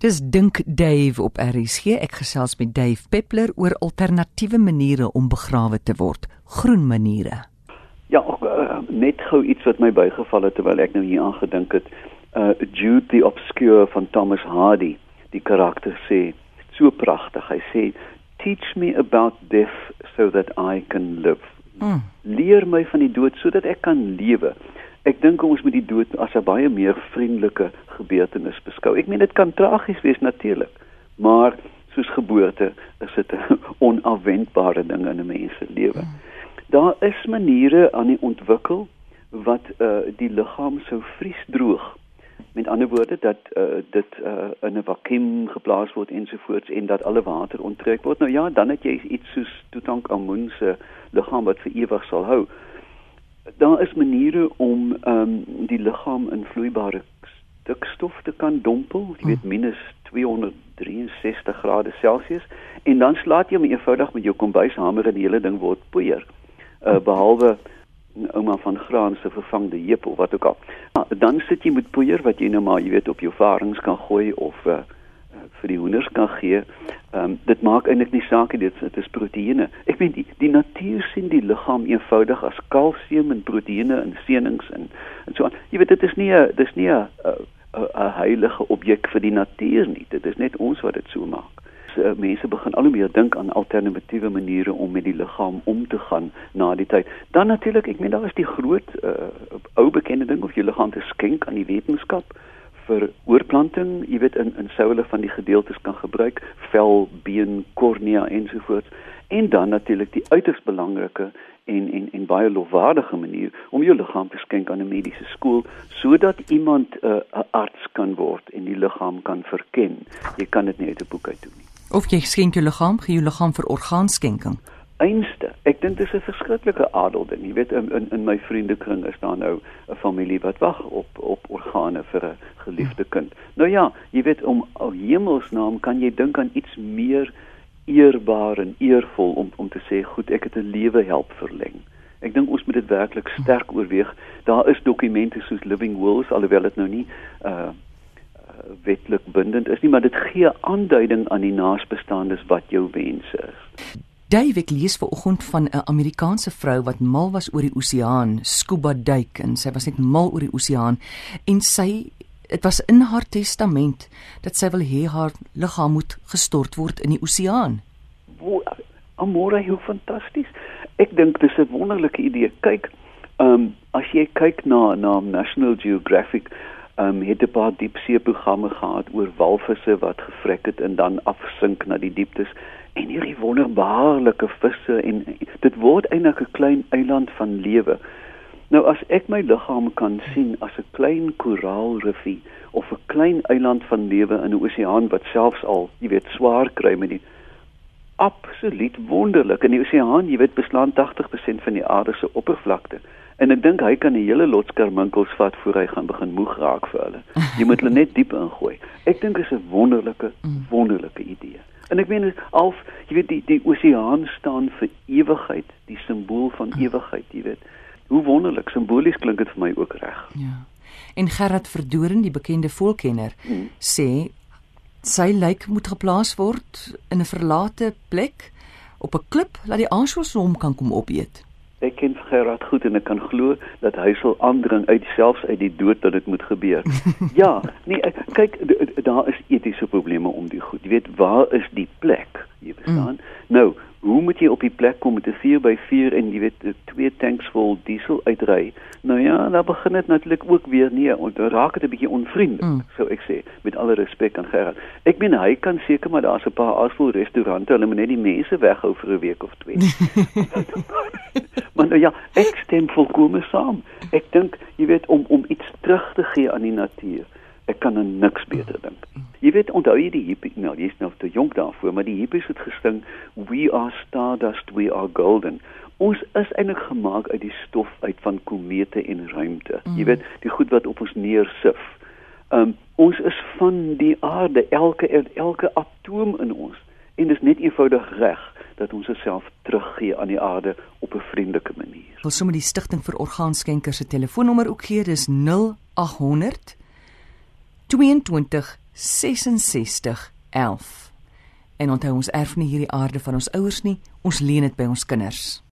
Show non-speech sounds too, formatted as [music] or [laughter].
Dis dink Dave op RSG. Ek gesels met Dave Peppler oor alternatiewe maniere om begrawe te word, groen maniere. Ja, ook, uh, net gou iets wat my bygeval het terwyl ek nou hier aangedink het. Uh Jude the Obscure van Thomas Hardy. Die karakter sê so pragtig. Hy sê teach me about death so that I can live. Mm. Leer my van die dood sodat ek kan lewe. Ek dink ons moet die dood as 'n baie meer vriendelike gebeurtenis beskou. Ek meen dit kan tragies wees natuurlik, maar soos geboorte is dit 'n [laughs] onafwendbare ding in 'n mens se lewe. Daar is maniere aan die ontwikkel wat uh die liggaam sou vries droog. Met ander woorde dat uh dit uh in 'n vakuum geplaas word ensovoorts en dat alle water onttrek word. Nou ja, dan het jy iets soos Tutankhamun se liggaam wat vir ewig sal hou daar is maniere om ehm um, die liggaam in vloeibare stikstof te kan dompel, jy weet minus 263 grade Celsius en dan slaat jy hom eenvoudig met jou kombuishamer en die hele ding word poeier. Uh behalwe ouma van graan se vervangde heup of wat ook al. Nou, dan sit jy met poeier wat jy nou maar jy weet op jou varings kan gooi of uh vir die hoenders kan gee. Ehm um, dit maak eintlik nie saak dit dit is proteïene. Ek weet die die natuur sien die liggaam eenvoudig as kalsium en proteïene en senings en en so aan. Jy weet dit is nie 'n dis nie 'n 'n heilige objek vir die natuur nie. Dit is net ons wat dit so maak. So, mense begin al hoe meer dink aan alternatiewe maniere om met die liggaam om te gaan na die tyd. Dan natuurlik, ek meen daar is die groot uh, ou bekende ding of jy liggaam te skenk aan die wetenskap vir oorplanting, jy weet in in sou hulle van die gedeeltes kan gebruik, vel, been, kornea ensovoorts. En dan natuurlik die uiters belangrike en en en baie lofwaardige manier om jou liggaam te skenk aan 'n mediese skool sodat iemand eh, 'n uh, arts kan word en die liggaam kan verken. Jy kan dit nie uit 'n boek uit doen nie. Of jy skenk jou liggaam, gee jou liggaam vir orgaanskenking einste. Ek dink dis 'n verskriklike adel ding. Jy weet in in, in my vriendekring is daar nou 'n familie wat wag op op organe vir 'n geliefde kind. Nou ja, jy weet om o hemelsnaam kan jy dink aan iets meer eerbaar en eervol om om te sê goed, ek het 'n lewe help verleng. Ek dink ons moet dit werklik sterk oorweeg. Daar is dokumente soos Living Wills alhoewel dit nou nie uh wetlik bindend is nie, maar dit gee aanduiding aan die naasbestaandes wat jou wense is. Dave ek lees vanoggend van 'n Amerikaanse vrou wat mal was oor die oseaan, scuba duik en sy was net mal oor die oseaan en sy dit was in haar testament dat sy wil hê haar liggaam moet gestort word in die oseaan. Amore, hoe fantasties. Ek dink dis 'n wonderlike idee. Kyk, ehm um, as jy kyk na na National Geographic um, het 'n paar diepsee programme gehad oor walvisse wat gevrek het en dan afsink na die dieptes en hierdie wonderbaarlike visse en dit word eintlik 'n klein eiland van lewe. Nou as ek my liggaam kan sien as 'n klein koraalriffie of 'n klein eiland van lewe in 'n oseaan wat selfs al, jy weet, swaar kry met die absoluut wonderlik. In die oseaan, jy weet, beslaan 80% van die aarde se oppervlakte. En ek dink hy kan 'n hele lot skarminkels vat voor hy gaan begin moeg raak vir hulle. Jy moet hulle net diep ingooi. Ek dink dit is 'n wonderlike mm. wonderlike idee. En ek meen al jy weet die die oseaan staan vir ewigheid, die simbool van ah. ewigheid, jy weet. Hoe wonderlik, simbolies klink dit vir my ook reg. Ja. En Gerard Verdoren, die bekende volkenner, hmm. sê sy lijk moet geplaas word in 'n verlate plek op 'n klip laat die aansous hom kan kom opeet ek ken Gerard goed en ek kan glo dat hy sal aandring uit selfs uit die dood dat dit moet gebeur. [laughs] ja, nee, kyk daar is etiese probleme om die goed. Jy weet waar is die plek? Jy verstaan? Mm. Nou, hoe moet jy op die plek kom met 'n 4x4 en jy weet twee tanks vol diesel uitry? Nou ja, dan begin dit natuurlik ook weer nee, en dan raak dit 'n bietjie onvriendelik, mm. sou ek sê, met alle respek aan Gerard. Ek meen hy kan seker maar daar's 'n paar asvol restaurante, hulle moet net die mense weghou vir 'n week of twee. [laughs] [laughs] nou ja, ek stem volkome saam. Ek dink, jy weet om om iets terug te gee aan die natuur. Ek kan aan niks beter dink. Jy weet onthou jy die hippie nou, jy's nou te jonk daarvoor, maar die hippies het gesing we are stardust, we are golden. Ons is eintlik gemaak uit die stof uit van komete en ruimte. Mm. Jy weet, die goed wat op ons neersif. Um ons is van die aarde, elke elke atoom in ons en dit is net eenvoudig reg dat ons osself teruggee aan die aarde op 'n vriendelike manier. Wil sommer die stigting vir orgaanskenkers se telefoonnommer ook gee, dis 0800 22 6611. En onthou ons erf nie hierdie aarde van ons ouers nie, ons leen dit by ons kinders.